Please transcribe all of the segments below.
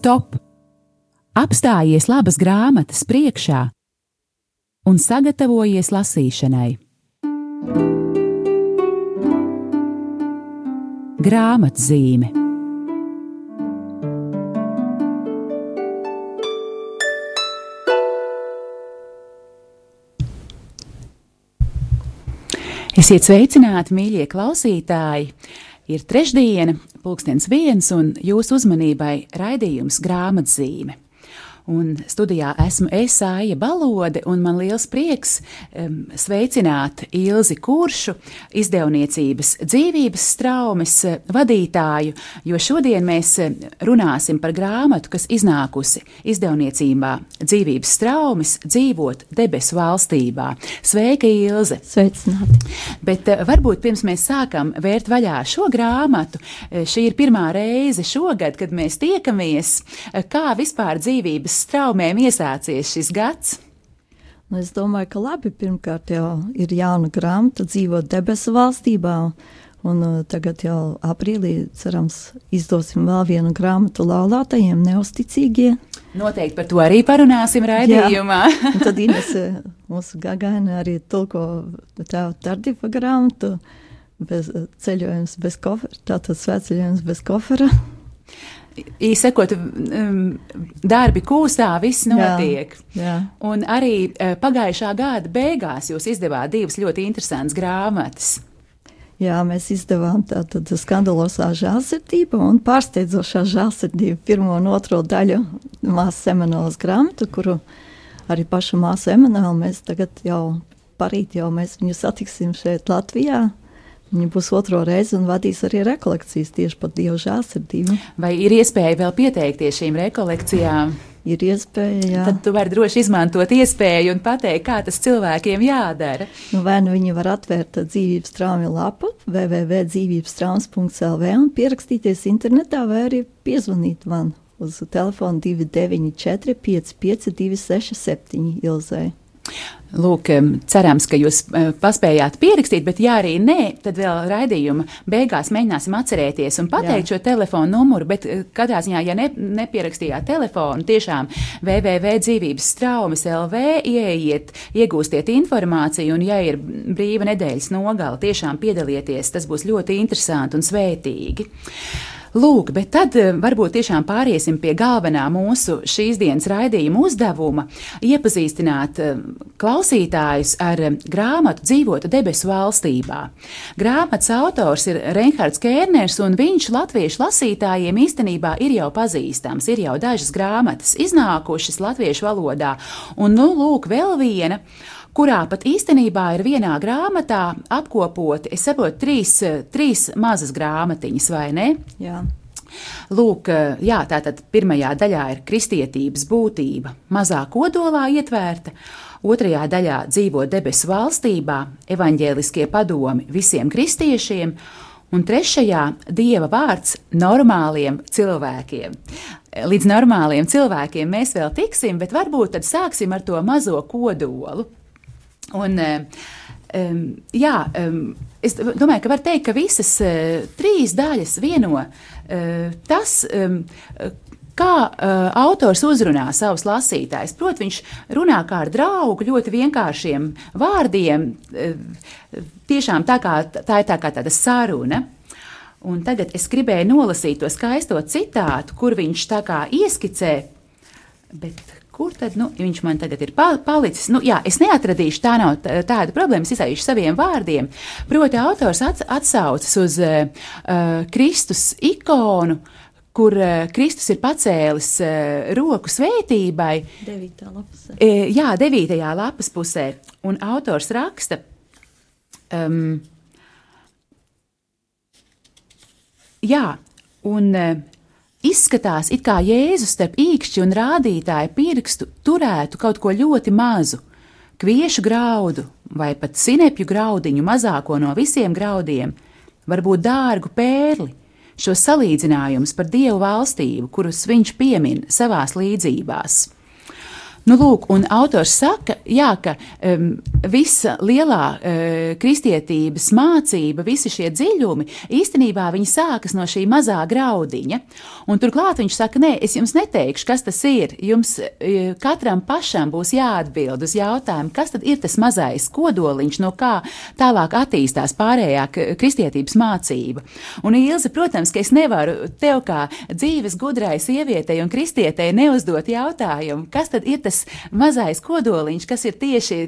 stop! Apstājies labas grāmatas priekšā un sagatavojies lasīšanai. Grāmatzīme Esiet sveicināti, mīļie klausītāji! Ir trešdiena, pulkstenis viens, un jūsu uzmanībai raidījums grāmatzīme. Un studijā esmu Esāja Balode, un man liels prieks um, sveicināt Ilzi Kuršu, izdevniecības dzīvības straumes eh, vadītāju, jo šodien mēs eh, runāsim par grāmatu, kas iznākusi izdevniecībā dzīvības straumes dzīvot debesu valstībā. Sveika, Ilze! Sveicināti! Bet uh, varbūt pirms mēs sākam vērt vaļā šo grāmatu, šī ir pirmā reize šogad, kad mēs tiekamies, kā vispār dzīvības straumēm iesācies šis gads? Nu, es domāju, ka labi. Pirmkārt, jau ir jauna grāmata, dzīvot debesu valstībā. Un uh, tagad jau aprīlī, cerams, izdosim vēl vienu grāmatu laulātajiem, neusticīgie. Noteikti par to arī parunāsim raidījumā. Tad Ines, uh, mūsu gagaina, arī tulko tēva tardifa grāmatu, bez, uh, ceļojums bez kofera, tātad svētceļojums bez kofera īsakot, um, darbi kūsā, viss notiek. Jā, jā. Un arī uh, pagājušā gada beigās jūs izdevāt divas ļoti interesantas grāmatas. Jā, mēs izdevām tādu skandalosā žēlsirdība un pārsteidzošā žēlsirdība pirmo un otro daļu māsas Emanuēlas grāmatu, kuru arī pašu māsu Emanuēlu mēs tagad jau parīt jau mēs viņu satiksim šeit Latvijā. Viņa būs otro reizi un vadīs arī rekolekcijas tieši par Dieva žēlsirdību. Vai ir iespēja vēl pieteikties šīm rekolekcijām? Ir iespēja, jā. Tad tu vari droši izmantot iespēju un pateikt, kā tas cilvēkiem jādara. Nu, vai nu viņi var atvērt dzīvības traumu lapu www.dzīvības.lv un pierakstīties internetā vai arī piezvanīt man uz telefonu 294 55 267 Ilzai. Lūk, cerams, ka jūs paspējāt pierakstīt, bet, ja arī nē, tad vēl raidījuma beigās mēģināsim atcerēties un pateikt Jā. šo telefonu numuru. Bet katrā ziņā, ja ne, nepierakstījāt telefonu, tiešām www.dzīvības traumas LV ieiet, iegūstiet informāciju, un, ja ir brīva nedēļas nogala, tiešām piedalieties. Tas būs ļoti interesanti un svētīgi. Lūk, bet tad eh, varbūt tiešām pāriesim pie galvenā mūsu šīs dienas raidījuma uzdevuma - iepazīstināt eh, klausītājus ar eh, grāmatu Dzīvota debesu valstībā. Grāmatas autors ir Reinhards Kērners, un viņš latviešu lasītājiem īstenībā ir jau pazīstams. Ir jau dažas grāmatas iznākušas latviešu valodā, un nu lūk, vēl viena kurā pat īstenībā ir vienā grāmatā apkopoti, es saprotu, trīs, trīs mazas grāmatiņas, vai ne? Jā. Lūk, jā, tātad pirmajā daļā ir kristietības būtība, mazā kodolā ietvērta, otrajā daļā dzīvo debesu valstībā, evaņģēliskie padomi visiem kristiešiem, un trešajā dieva vārds normāliem cilvēkiem. Līdz normāliem cilvēkiem mēs vēl tiksim, bet varbūt tad sāksim ar to mazo kodolu. Un, um, jā, um, es domāju, ka var teikt, ka visas uh, trīs daļas vieno uh, tas, um, kā uh, autors uzrunā savus lasītājus. Protams, viņš runā kā ar draugu, ļoti vienkāršiem vārdiem. Uh, tiešām tā, kā, tā ir tā kā tāda saruna. Un tagad es gribēju nolasīt to skaisto citātu, kur viņš tā kā ieskicē, bet kur tad nu, viņš man tagad ir palicis. Nu, jā, es neatradīšu, tā nav tāda problēma, es izsaišu saviem vārdiem. Proti, autors atsaucas uz uh, Kristus ikonu, kur uh, Kristus ir pacēlis uh, roku svētībai. Devītā lapusē. E, jā, devītajā lapas pusē. Un autors raksta. Um, jā, un uh, Izskatās, it kā Jēzus starp īkšķi un rādītāju pirkstu turētu kaut ko ļoti mazu, kviešu graudu vai pat sinepju graudiņu mazāko no visiem graudiem, varbūt dārgu pērli, šo salīdzinājumus par dievu valstību, kurus viņš piemin savās līdzībās. Nu, lūk, un autors saka, jā, ka um, visa lielā uh, kristietības mācība, visi šie dziļumi īstenībā sākas no šī mazā graudiņa. Un turklāt viņš saka, nē, es jums neteikšu, kas tas ir. Jums uh, katram pašam būs jāatbild uz jautājumu, kas tad ir tas mazais kodoliņš, no kā tālāk attīstās pārējā kristietības mācība. Un Ilze, protams, ka es nevaru tev kā dzīves gudrai sievietei un kristietei neuzdot jautājumu, kas tad ir tas tas mazais kodoliņš, kas ir tieši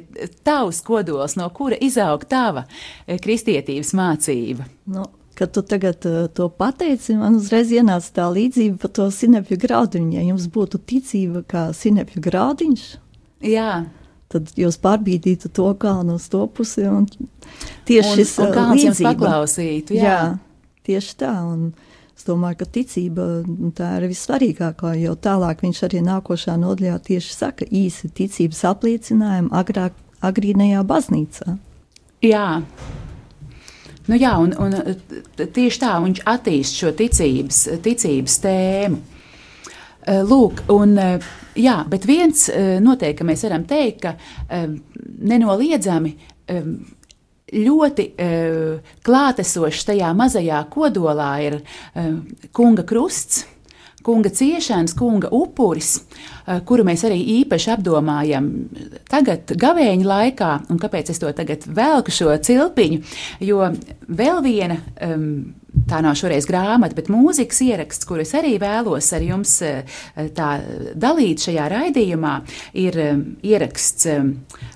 tavs kodols, no kura izaug tava eh, kristietības mācība? Nu. Kad tu tagad uh, to pateici, man uzreiz ienāca tā līdzība par to sinepju graudiņu. Ja jums būtu ticība kā sinepju graudiņš, Jā. tad jūs pārbīdītu to kalnu uz to pusi. Tieši un, šis un uh, līdzība paklausītu. Jā. jā, tieši tā. Un, Es domāju, ka ticība nu, tā ir vissvarīgākā, jo tālāk viņš arī nākošā nodaļā tieši saka īsi ticības apliecinājumu agrāk, agrīnajā baznīcā. Jā. Nu jā, un, un tieši tā viņš attīst šo ticības, ticības tēmu. Eh, lūk, un, eh, jā, bet viens eh, noteikti mēs varam teikt, ka nenoliedzami ļoti uh, klātesošs tajā mazajā kodolā ir uh, kunga krusts. Kunga ciešanas, kunga upuris, uh, kuru mēs arī īpaši apdomājam tagad, gavēņa laikā, un kāpēc es to tagad velku šo cilpiņu, jo vēl viena um, tā nav šoreiz grāmata, bet mūzikas ieraksts, kurus arī vēlos ar jums eh, dalīt šajā raidījumā, ir eh, ieraksts eh,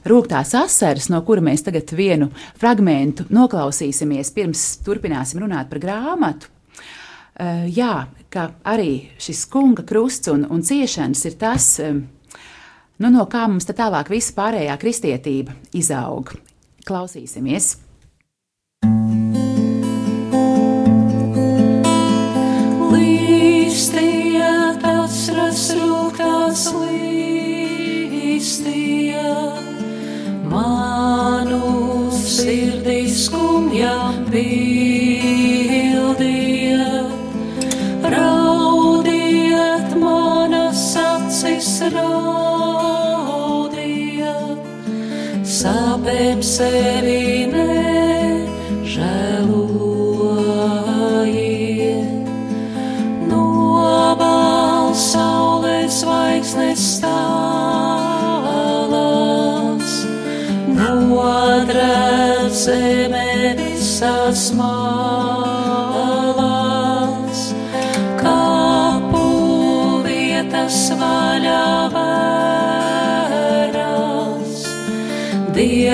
Rūktās asaras, no kura mēs tagad vienu fragmentu noklausīsimies, pirms turpināsim runāt par grāmatu. Jā, ka arī šis kunga krusts un, un ciešanas ir tas, nu, no kā mums tālāk visa pārējā kristietība izaug. Klausīsimies! slīstīja, pildīja. Raudiet manas acis raudīja, sāpēm sevi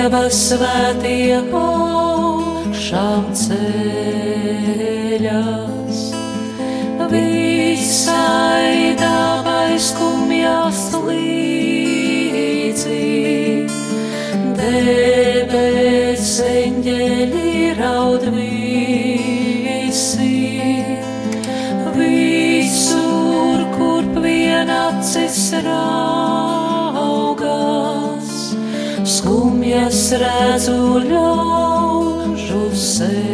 Dieva svētie augšām ceļās visai dabai skumjās līdzi. Debes eņģeļi raud visi, visur, kur vienacis raugās, skumjas redzu ļaužu sējās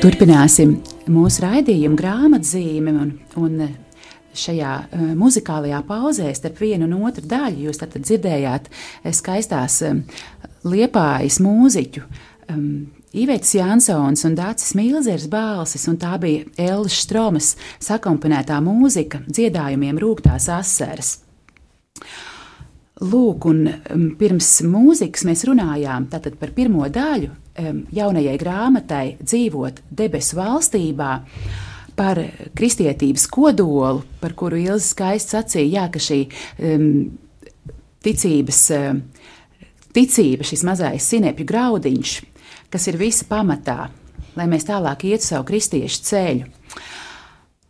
Turpināsim mūsu raidījumu grāmatzīmi un, un šajā uh, muzikālajā pauzē starp vienu un otru daļu jūs tad dzirdējāt eh, skaistās um, liepājas mūziķu. Um, Ivets Jansons un Dārcis Milzers balsis, un tā bija Ellis Stromas sakomponētā mūzika dziedājumiem Rūgtās asaras. Lūk, un um, pirms mūzikas mēs runājām par pirmo daļu um, jaunajai grāmatai Dzīvot debesu valstībā, par kristietības kodolu, par kuru Ilza skaisti sacīja, jā, ka šī um, ticības, um, ticība, šis mazais sinepju graudiņš, kas ir visa pamatā, lai mēs tālāk ietu savu kristiešu ceļu.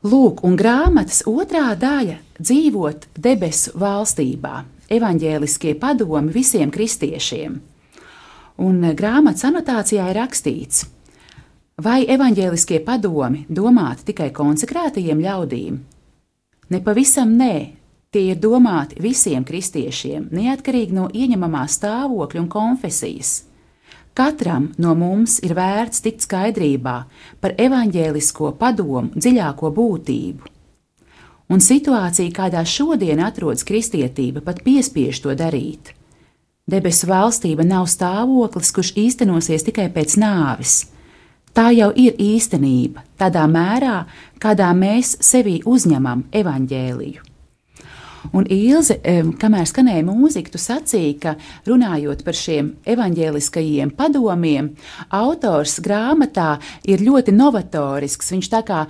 Lūk, un grāmatas otrā daļa - dzīvot debesu valstībā, evaņģēliskie padomi visiem kristiešiem. Un grāmatas anotācijā ir rakstīts, vai evaņģēliskie padomi domāti tikai konsekrētajiem ļaudīm? Nepavisam nē, tie ir domāti visiem kristiešiem, neatkarīgi no ieņemamā stāvokļa un konfesijas. Katram no mums ir vērts tikt skaidrībā par evaņģēlisko padomu dziļāko būtību. Un situācija, kādā šodien atrodas kristietība, pat piespiež to darīt. Debesu valstība nav stāvoklis, kurš īstenosies tikai pēc nāves. Tā jau ir īstenība, tādā mērā, kādā mēs sevī uzņemam evaņģēliju. Un Ilze, kamēr skanēja mūzika, tu sacīji, ka runājot par šiem evaņģēliskajiem padomiem, autors grāmatā ir ļoti novatorisks. Viņš tā kā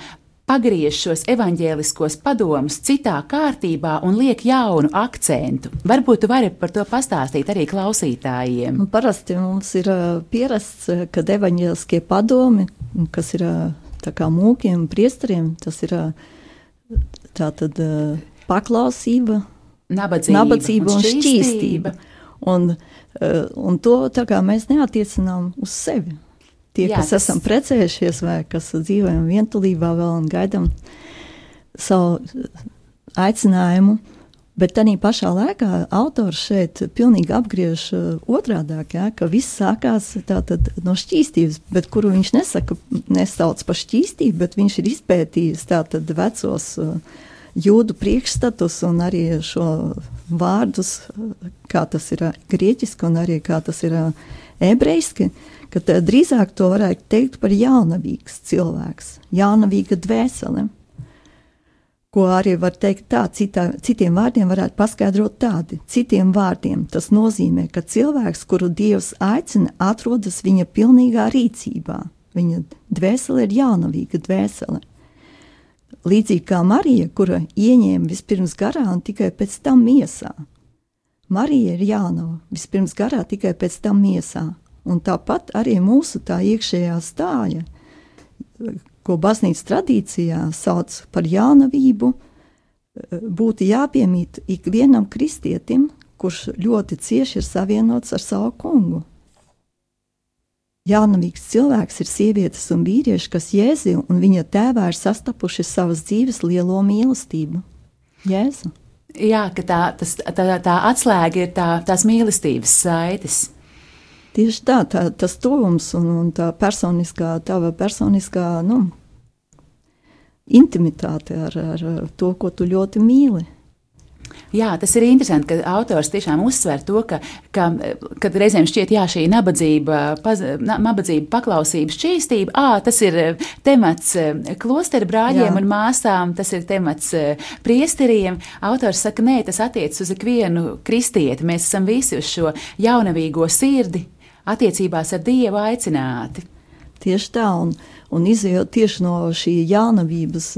pagriež šos evaņģēliskos padomus citā kārtībā un liek jaunu akcentu. Varbūt tu vari par to pastāstīt arī klausītājiem. Un parasti mums ir pierasts, ka evaņģēliskie padomi, kas ir kā mūkiem, priesteriem, tas ir uh, tā tad paklausība, nabadzība, nabadzība un, šķīstība. Un, uh, un to mēs neatiecinām uz sevi. Tie, Jā, kas tas... esam precējušies vai kas dzīvojam vientulībā vēl un gaidām savu aicinājumu, bet tā pašā laikā autors šeit pilnīgi apgriež uh, otrādāk, ja, ka viss sākās tātad, no šķīstības, bet kuru viņš nesaka, nesauc par šķīstību, bet viņš ir izpētījis tātad vecos uh, jūdu priekšstatus un arī šo vārdus, kā tas ir grieķiski un arī kā tas ir ebrejiski, ka drīzāk to varētu teikt par jaunavīgs cilvēks, jaunavīga dvēsele. Ko arī var teikt tā, citā, citiem vārdiem varētu paskaidrot tādi. Citiem vārdiem tas nozīmē, ka cilvēks, kuru Dievs aicina, atrodas viņa pilnīgā rīcībā. Viņa dvēsele ir jaunavīga dvēsele. Līdzīgi kā Marija, kura ieņēma vispirms garā un tikai pēc tam miesā. Marija ir jānava vispirms garā, tikai pēc tam miesā. Un tāpat arī mūsu tā iekšējā stāja, ko baznīcas tradīcijā sauc par jaunavību, būtu jāpiemīt ikvienam kristietim, kurš ļoti cieši ir savienots ar savu kungu. Jaunamīgs cilvēks ir sievietes un vīrieši, kas Jēzu un viņa tēvā ir sastapuši savas dzīves lielo mīlestību. Jēzu. Jā, ka tā, tas, tā, tā atslēga ir tā, tās mīlestības saites. Tieši tā, tā tas tuvums un, un tā personiskā, tava personiskā nu, intimitāte ar, ar to, ko tu ļoti mīli. Jā, tas ir interesanti, ka autors tiešām uzsver to, ka, ka kad reizēm šķiet, jā, šī nabadzība, paz, nabadzība paklausības šķīstība, ā, tas ir temats klosteru brāļiem jā. un māsām, tas ir temats priesteriem. Autors saka, nē, tas attiec uz ikvienu kristieti. Mēs esam visi uz šo jaunavīgo sirdi attiecībās ar Dievu aicināti. Tieši tā, un, un izjūt tieši no šī jaunavības,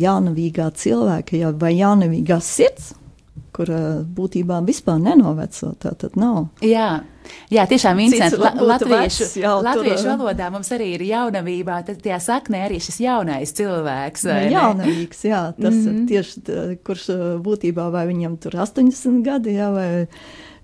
jaunavīgā cilvēka vai jaunavīgās sirds, kur būtībā vispār nenoveco. Tā tad nav. Jā. Jā, tiešām interesanti. La, latviešu, latviešu tur, valodā mums arī ir jaunavībā, tad tajā saknē arī šis jaunais cilvēks. Nu, jaunavīgs, jā, tas mm -hmm. tieši, kurš būtībā vai viņam tur 80 gadi, jā, vai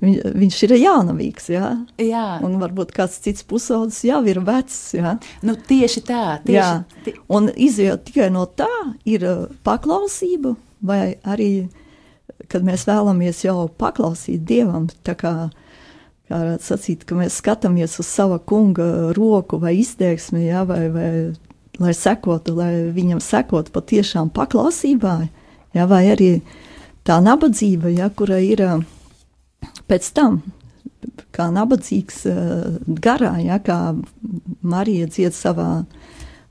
viņ, viņš ir jaunavīgs, jā. Jā. Un varbūt kāds cits pusaudzis jau ir vecs, jā. Nu, tieši tā. Tieši, jā. Un izjūt tikai no tā ir paklausība vai arī kad mēs vēlamies jau paklausīt Dievam, tā kā, kā sacīt, ka mēs skatāmies uz sava kunga roku vai izteiksmi, ja, vai, vai lai sekotu, lai viņam sekotu patiešām paklausībā, ja, vai arī tā nabadzība, ja, kura ir pēc tam, kā nabadzīgs garā, ja, kā Marija dzied savā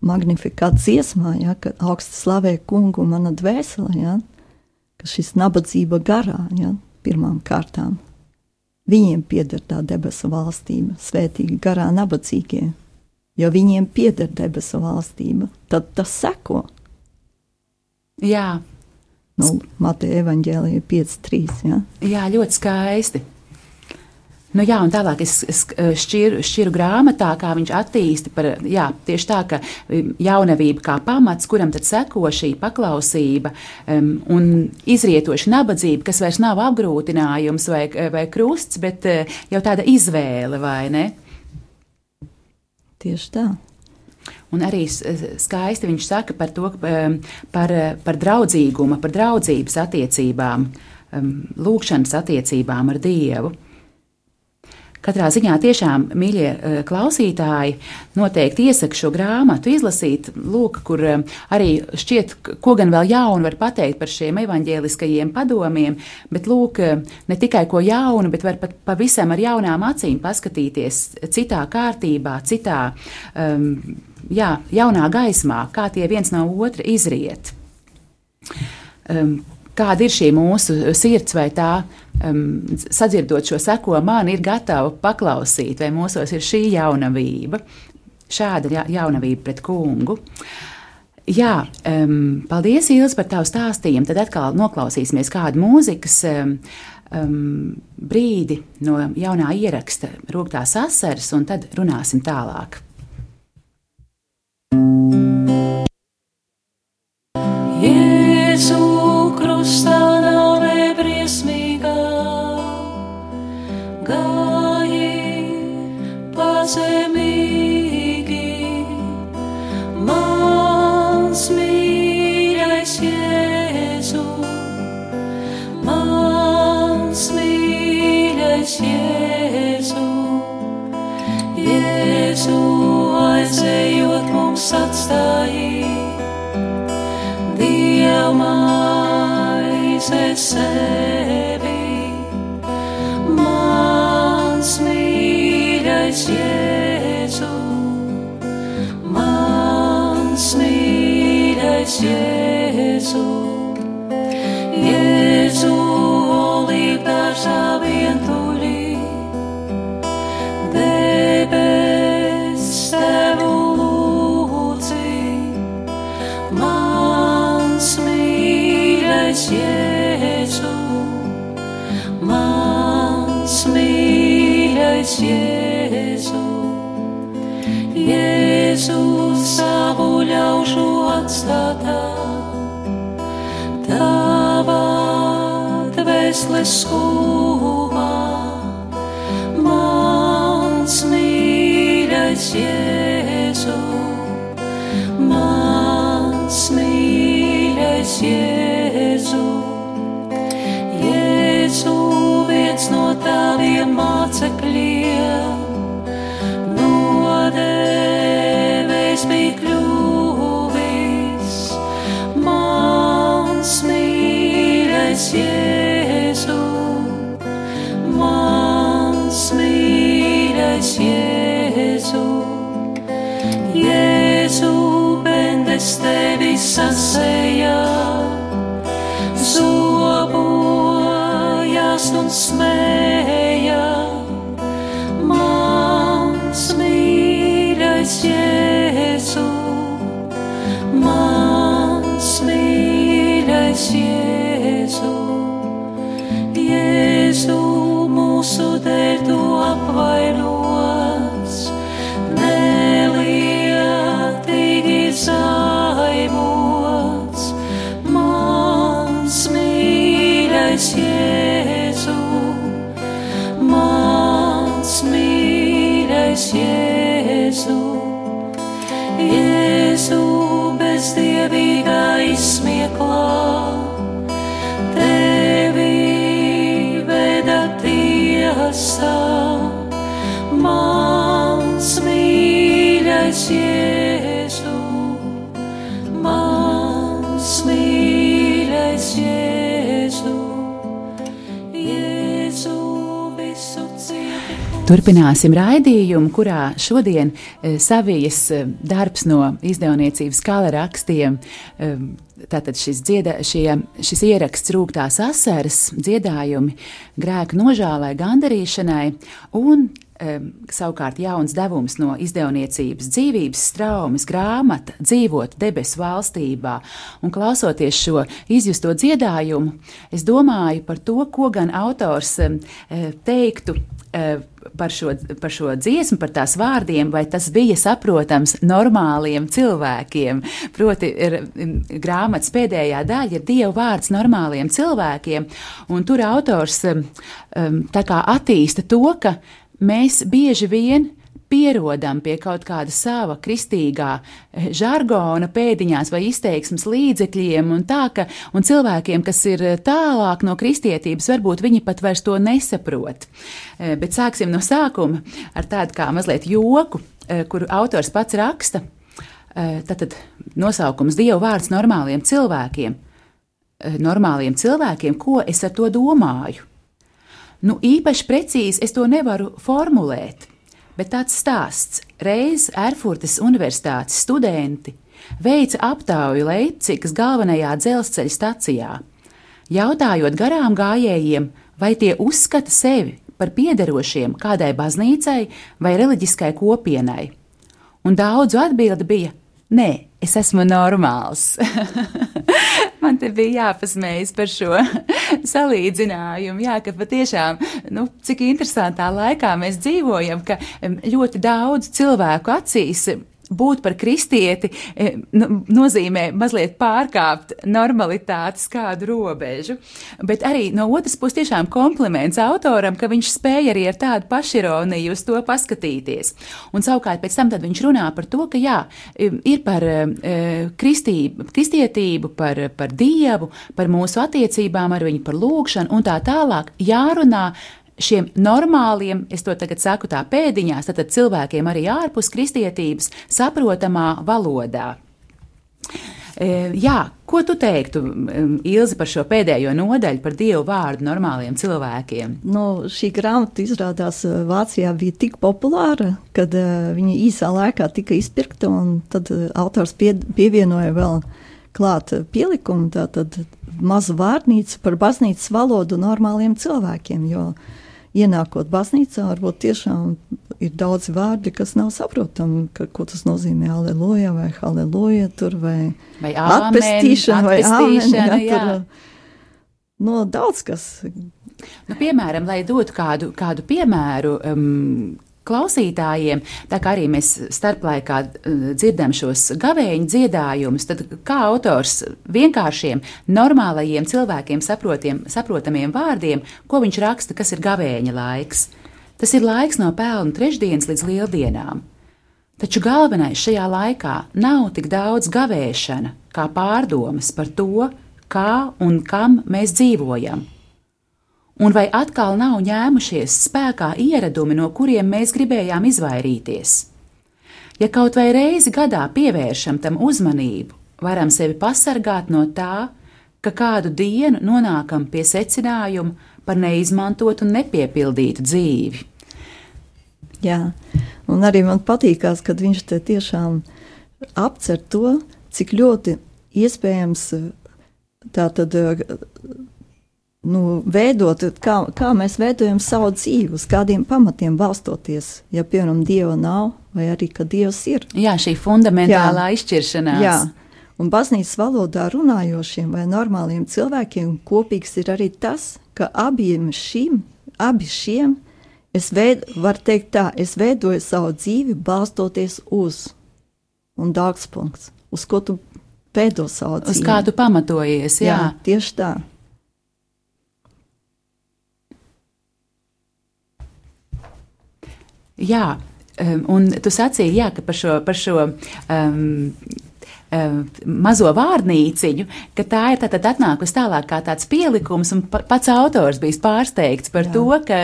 magnifikāt dziesmā, ja, ka augsts slavē kungu mana dvēsele, ja, ka šis nabadzība garā, ja, pirmām kārtām, viņiem pieder tā debesu valstība, svētīgi garā nabadzīgie, jo viņiem pieder debesu valstība, tad tas seko. Jā, No Mateja evaņģēlija 5.3. Ja? jā, ļoti skaisti. Nu, jā, un tālāk es es, eh, šķiru, šķiru grāmatā, kā viņš attīsta par, jā, tieši tā, ka jaunavība kā pamats, kuram tad seko šī paklausība um, un izrietoša nabadzība, kas vairs nav apgrūtinājums vai, vai krusts, bet uh, jau tāda izvēle, vai ne? Tieši tā. Un arī skaisti viņš saka par to, par, par draudzīgumu, par draudzības attiecībām, lūkšanas attiecībām ar Dievu. Katrā ziņā tiešām, mīļie eh, klausītāji, noteikti iesaku šo grāmatu izlasīt, lūk, kur eh, arī šķiet, ko gan vēl jaunu var pateikt par šiem evaņģēliskajiem padomiem, bet lūk, eh, ne tikai ko jaunu, bet var pat pavisam ar jaunām acīm paskatīties citā kārtībā, citā, um, jā, jaunā gaismā, kā tie viens no otra izriet. Um, kāda ir šī mūsu sirds, vai tā, um, sadzirdot šo seko, man ir gatava paklausīt, vai mūsos ir šī jaunavība, šāda ja- jaunavība pret kungu. Jā, um, paldies, Ilis, par tavu stāstījumu. Tad atkal noklausīsimies kādu mūzikas um, um, brīdi no jaunā ieraksta Rūktās asaras, un tad runāsim tālāk. Jēzu mīļais atstātā, tava dvēseles skūmā, mans mīļais Jēzu. Mans mīļais Jēzu. Jēzu viens no taviem mācekļiem, bezdievīgā izsmieklā, tevi veda tiesā. Mans mīļais Jēzu, Turpināsim raidījumu, kurā šodien e, savijas e, darbs no izdevniecības kala rakstiem. e, Tātad šis, dziedā, šie, šis ieraksts rūktās asaras, dziedājumi grēku nožālai, gandarīšanai, un um, savukārt jauns devums no izdevniecības dzīvības straumes grāmata Dzīvot debesu valstībā. Un klausoties šo izjusto dziedājumu, es domāju par to, ko gan autors um, teiktu uh, par šo, par šo dziesmu, par tās vārdiem, vai tas bija saprotams normāliem cilvēkiem. Proti, ir, grāmatas pēdējā daļa ir Dieva vārds normāliem cilvēkiem, un tur autors um, kā attīsta to, ka mēs bieži vien pierodam pie kaut kāda sava kristīgā eh, žargona pēdiņās vai izteiksmes līdzekļiem, un tā, ka un cilvēkiem, kas ir tālāk no kristietības, varbūt viņi pat vairs to nesaprot. Eh, bet sāksim no sākuma ar tādu kā mazliet joku, eh, kuru autors pats raksta. Tātad nosaukums Dieva vārds normāliem cilvēkiem. Normāliem cilvēkiem, ko es ar to domāju? Nu, īpaši precīzi es to nevaru formulēt, bet tāds stāsts. Reiz Erfurtes Universitātes studenti veica aptauju Leipzigas galvenajā dzelzceļa stacijā, jautājot garām gājējiem, vai tie uzskata sevi par piederošiem kādai baznīcai vai reliģiskai kopienai. Un daudzu atbildi bija: Nē, es esmu normāls. Man te bija jāpasmējas par šo salīdzinājumu. Jā, ka patiešām, nu, cik interesantā laikā mēs dzīvojam, ka ļoti daudz cilvēku acīs būt par kristieti e, nu, nozīmē mazliet pārkāpt normalitātes kādu robežu, bet arī no otras puses tiešām kompliments autoram, ka viņš spēja arī ar tādu pašironiju uz to paskatīties. Un savukārt pēc tam viņš runā par to, ka jā, ir par e, kristību, kristietību, par, par dievu, par mūsu attiecībām ar viņu, par lūgšanu un tā tālāk jārunā šiem normāliem, es to tagad saku tā pēdiņās, tad cilvēkiem arī ārpus kristietības saprotamā valodā. E, jā, ko tu teiktu, Ilzi, par šo pēdējo nodaļu par dievu vārdu normāliem cilvēkiem? Nu, šī grāmata izrādās e, Vācijā bija tik populāra, kad uh, viņa īsā laikā tika izpirkta, un tad uh, autors pie, pievienoja vēl klāt pielikumu, tātad mazu vārnīcu par baznīcas valodu normāliem cilvēkiem, jo uh, ienākot baznīcā, varbūt tiešām ir daudz vārdi, kas nav saprotami, ka, ko tas nozīmē aleluja vai halleluja tur vai, vai atpestīšana vai āmen, jā, tur, no daudz kas. Nu, piemēram, lai dotu kādu, kādu piemēru, um, klausītājiem, tā kā arī mēs starplaikā eh, dzirdam šos gavēņu dziedājumus, tad kā autors vienkāršiem, normālajiem cilvēkiem saprotamiem vārdiem, ko viņš raksta, kas ir gavēņa laiks. Tas ir laiks no pelnu trešdienas līdz lieldienām. Taču galvenais šajā laikā nav tik daudz gavēšana, kā pārdomas par to, kā un kam mēs dzīvojam Un vai atkal nav ņēmušies spēkā ieradumi, no kuriem mēs gribējām izvairīties? Ja kaut vai reizi gadā pievēršam tam uzmanību, varam sevi pasargāt no tā, ka kādu dienu nonākam pie secinājuma par neizmantotu un nepiepildītu dzīvi. Jā, un arī man patīkās, kad viņš te tiešām apcer to, cik ļoti iespējams tā tad nu, veidot, kā, kā mēs veidojam savu dzīvi, uz kādiem pamatiem balstoties. Ja, piemēram, Dieva nav, vai arī, ka Dievs ir. Jā, šī fundamentālā jā. izšķiršanās. Jā. Un baznīcas valodā runājošiem vai normāliem cilvēkiem kopīgs ir arī tas, ka abiem šim, abi šiem, es veid, varu teikt tā, es veidoju savu dzīvi balstoties uz, un dārgspunkts, uz ko tu veido savu dzīvi. Uz kā tu pamatojies, jā. jā tieši tā. Jā, um, un tu sacīji, jā, ka par šo, par šo um, um, mazo vārnīciņu, ka tā ir tātad atnākusi tālāk kā tāds pielikums, un pats autors bija pārsteigts par Jā. to, ka,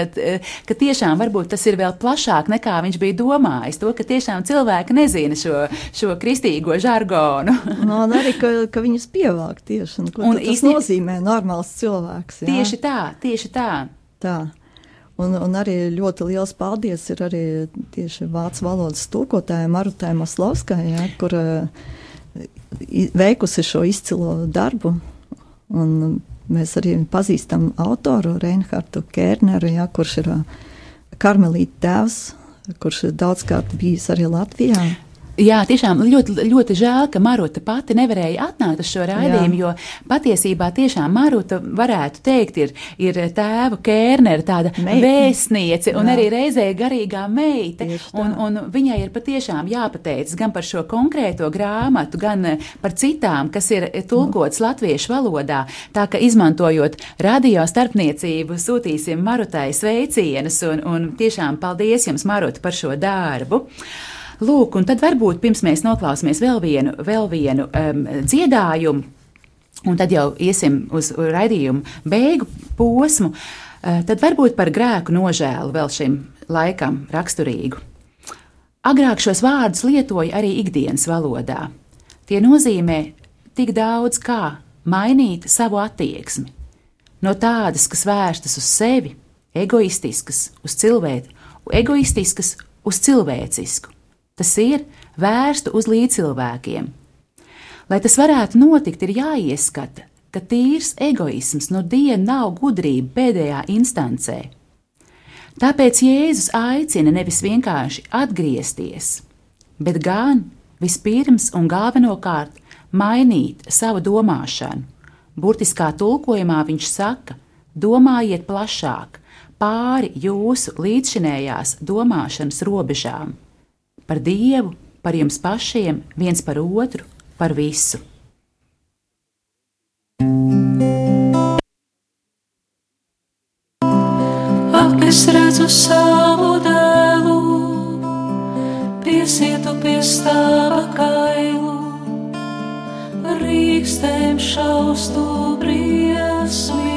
ka tiešām varbūt tas ir vēl plašāk nekā viņš bija domājis, to, ka tiešām cilvēki nezina šo, šo kristīgo žargonu. no, un arī, ka, ka viņus pievāk tieši, un ko un tas īsti... nozīmē normāls cilvēks. Jā? Tieši tā, tieši tā. Tā. Un, un arī ļoti liels paldies ir arī tieši vācu valodas tūkotājai Marutai Maslovskai, ja, kur uh, veikusi šo izcilo darbu. Un mēs arī pazīstam autoru Reinhardu Kērneru, ja, kurš ir uh, karmelīta tēvs, kurš ir daudzkārt bijis arī Latvijā. Jā, tiešām ļoti, ļoti žēl, ka Maruta pati nevarēja atnākt uz šo raidījumu, jo patiesībā tiešām Maruta varētu teikt, ir, ir tēva Kērnera tāda Meitne. vēstniece un Jā. arī reizē garīgā meita. Un, un viņai ir patiešām jāpateicas gan par šo konkrēto grāmatu, gan eh, par citām, kas ir tulkots latviešu valodā. Tā ka izmantojot radio starpniecību, sūtīsim Marutai sveicienus un, un tiešām paldies jums, Maruta, par šo darbu. Lūk, un tad varbūt pirms mēs noklausāmies vēl vienu, vēl vienu um, dziedājumu, un tad jau iesim uz raidījumu beigu posmu, uh, tad varbūt par grēku nožēlu vēl šim laikam raksturīgu. Agrāk šos vārdus lietoja arī ikdienas valodā. Tie nozīmē tik daudz kā mainīt savu attieksmi. No tādas, kas vērstas uz sevi, egoistiskas, uz cilvēku, egoistiskas uz cilvēcisku. Tas ir vērstu uz līdzcilvēkiem. Lai tas varētu notikt, ir jāieskata, ka tīrs egoisms no diena nav gudrība pēdējā instancē. Tāpēc Jēzus aicina nevis vienkārši atgriezties, bet gan vispirms un galvenokārt mainīt savu domāšanu. Burtiskā tulkojumā viņš saka: domājiet plašāk, pāri jūsu līdzšinējās domāšanas robežām par Dievu, par jums pašiem, viens par otru, par visu. Ak, es redzu savu dēlu, piesietu pie stāva kailu, rīkstēm šaustu briesmīgi.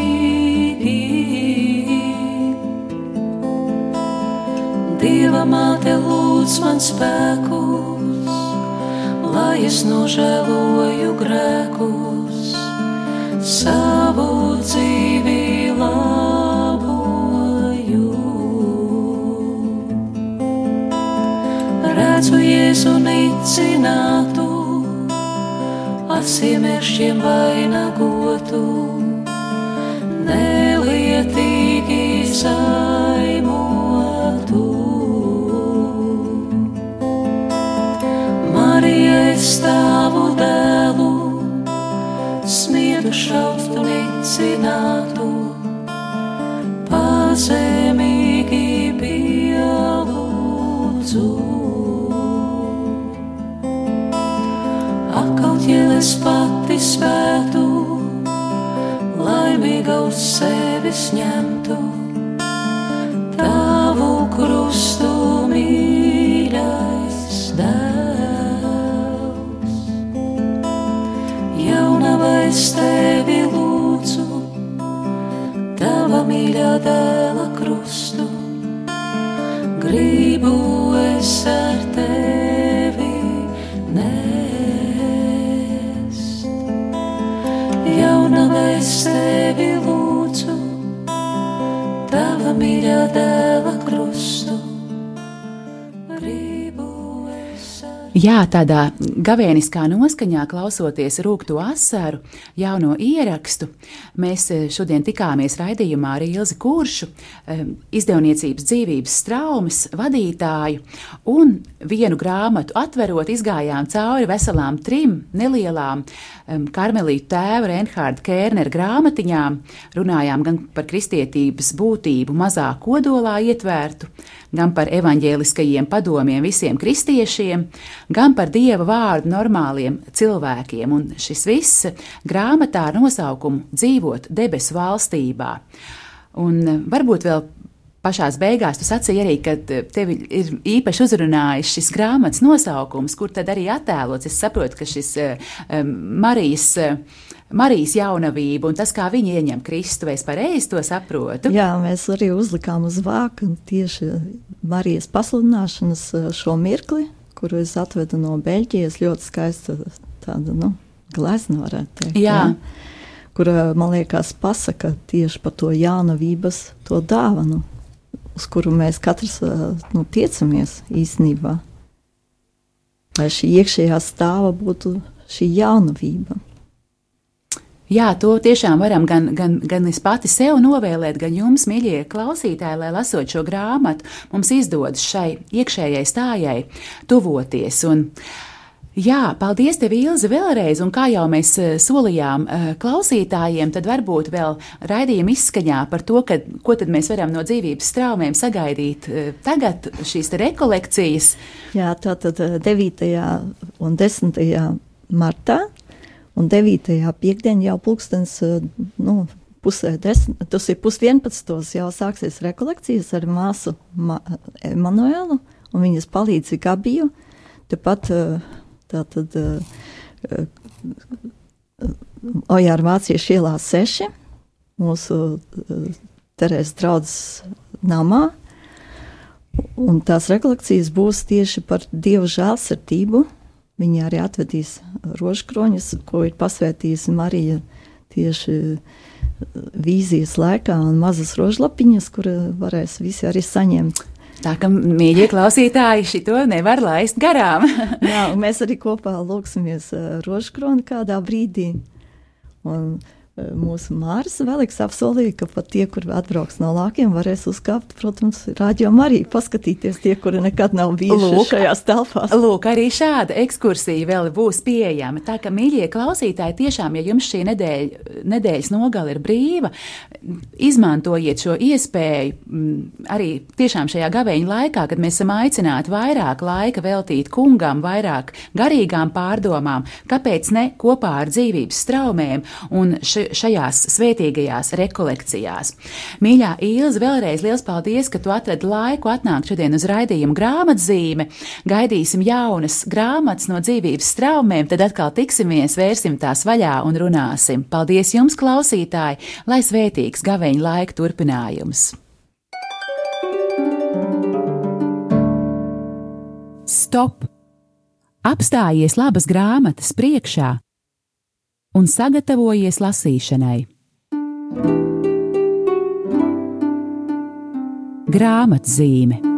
Māte lūdz man spēkus, lai es nožēloju grēkus, savu dzīvi laboju. Redzu Jēzu nicinātu, asiemēršiem vainagotu, nelietīgi zaimotu. Tavu dēlu, smiedu šaustu nicinātu, pazemīgi pielūdzu. Akaut, ja es pati spētu, laimīga uz sevis ņemtu, mīļā dēla krustu, gribu es ar tevi nest. Jaunava es tevi lūdzu, tava mīļā dēla krustu, Jā, tādā gavēniskā noskaņā klausoties rūkto asaru, jauno ierakstu, mēs eh, šodien tikāmies raidījumā ar Ilzi Kuršu, eh, izdevniecības dzīvības traumas vadītāju, un vienu grāmatu atverot, izgājām cauri veselām trim nelielām karmelītu tēva Reinhārda Kērnera grāmatiņām, runājām gan par kristietības būtību mazā kodolā ietvērtu, gan par evaņģēliskajiem padomiem visiem kristiešiem, gan par dieva vārdu normāliem cilvēkiem. Un šis viss grāmatā ar nosaukumu Dzīvot debesu valstībā. Un eh, varbūt vēl pašā beigās tu sacīji arī, ka tevi ir īpaši uzrunājis šis grāmatas nosaukums, kur tad arī attēlots. Es saprotu, ka šis um, Marijas. Marijas jaunavība un tas, kā viņa ieņem Kristu, vai es pareizi to saprotu? Jā, mēs arī uzlikām uz vāka tieši Marijas pasludināšanas eh, šo mirkli, kuru es atvedu no Beļģijas. Ļoti skaista tāda, nu, glezna varētu teikt. Jā. Kur, man liekas, pasaka tieši par to jaunavības, to dāvanu, uz kuru mēs katrs eh, nu, tiecamies īstenībā. Lai šī iekšējā stāva būtu šī jaunavība. Jā, to tiešām varam gan, gan, gan es pati sev novēlēt, gan jums, mīļie klausītāji, lai lasot šo grāmatu, mums izdodas šai iekšējai stājai tuvoties. Un, Jā, paldies, tev, Ilze, vēlreiz. Un kā jau mēs eh, solījām eh, klausītājiem, tad varbūt vēl raidījuma izskaņā par to, ka, ko tad mēs varam no dzīvības traumiem sagaidīt eh, tagad, šīs rekolekcijas. Jā, tā tad 9. un 10. martā un 9. piekdienā jau pulkstens, nu, pusē desmit, tas ir pus 11. jau sāksies rekolekcijas ar māsu Ma Emanuelu un viņas palīdzi Gabiju. Tepat Tātad uh, Ojāra Vāciešu ielā 6, mūsu Terēzes draudzes namā. Un tās rekolekcijas būs tieši par dievu žēlsirdību. Viņa arī atvedīs rožkroņus, ko ir pasvētījusi Marija tieši vīzijas laikā, un mazas rožlapiņas, kur varēs visi arī saņemt. Tā ka, mīļie klausītāji, šito nevar laist garām. Jā, mēs arī kopā lūksimies uh, rožkroni kādā brīdī. Un mūsu Māris Veliks apsolīja, ka pat tie, kur atbrauks no lākiem, varēs uzkāpt, protams, rādījumā arī paskatīties tie, kuri nekad nav bijuši lūk, šajās telpās. Lūk, arī šāda ekskursija vēl būs pieejama. Tā ka, mīļie klausītāji, tiešām, ja jums šī nedēļa, nedēļas nogala ir brīva, izmantojiet šo iespēju mm, arī tiešām šajā gaveņa laikā, kad mēs esam aicināti vairāk laika veltīt kungam, vairāk garīgām pārdomām, kāpēc ne kopā ar dzīvības straumēm un šajās svētīgajās rekolekcijās. Mīļā Ilze, vēlreiz liels paldies, ka tu atradi laiku atnākt šodien uz raidījumu grāmatzīme. Gaidīsim jaunas grāmatas no dzīvības straumēm, tad atkal tiksimies, vērsim tās vaļā un runāsim. Paldies jums, klausītāji, lai svētīgs gaveņa laika turpinājums! Stop! Apstājies labas grāmatas priekšā un sagatavojies lasīšanai. Grāmatzīme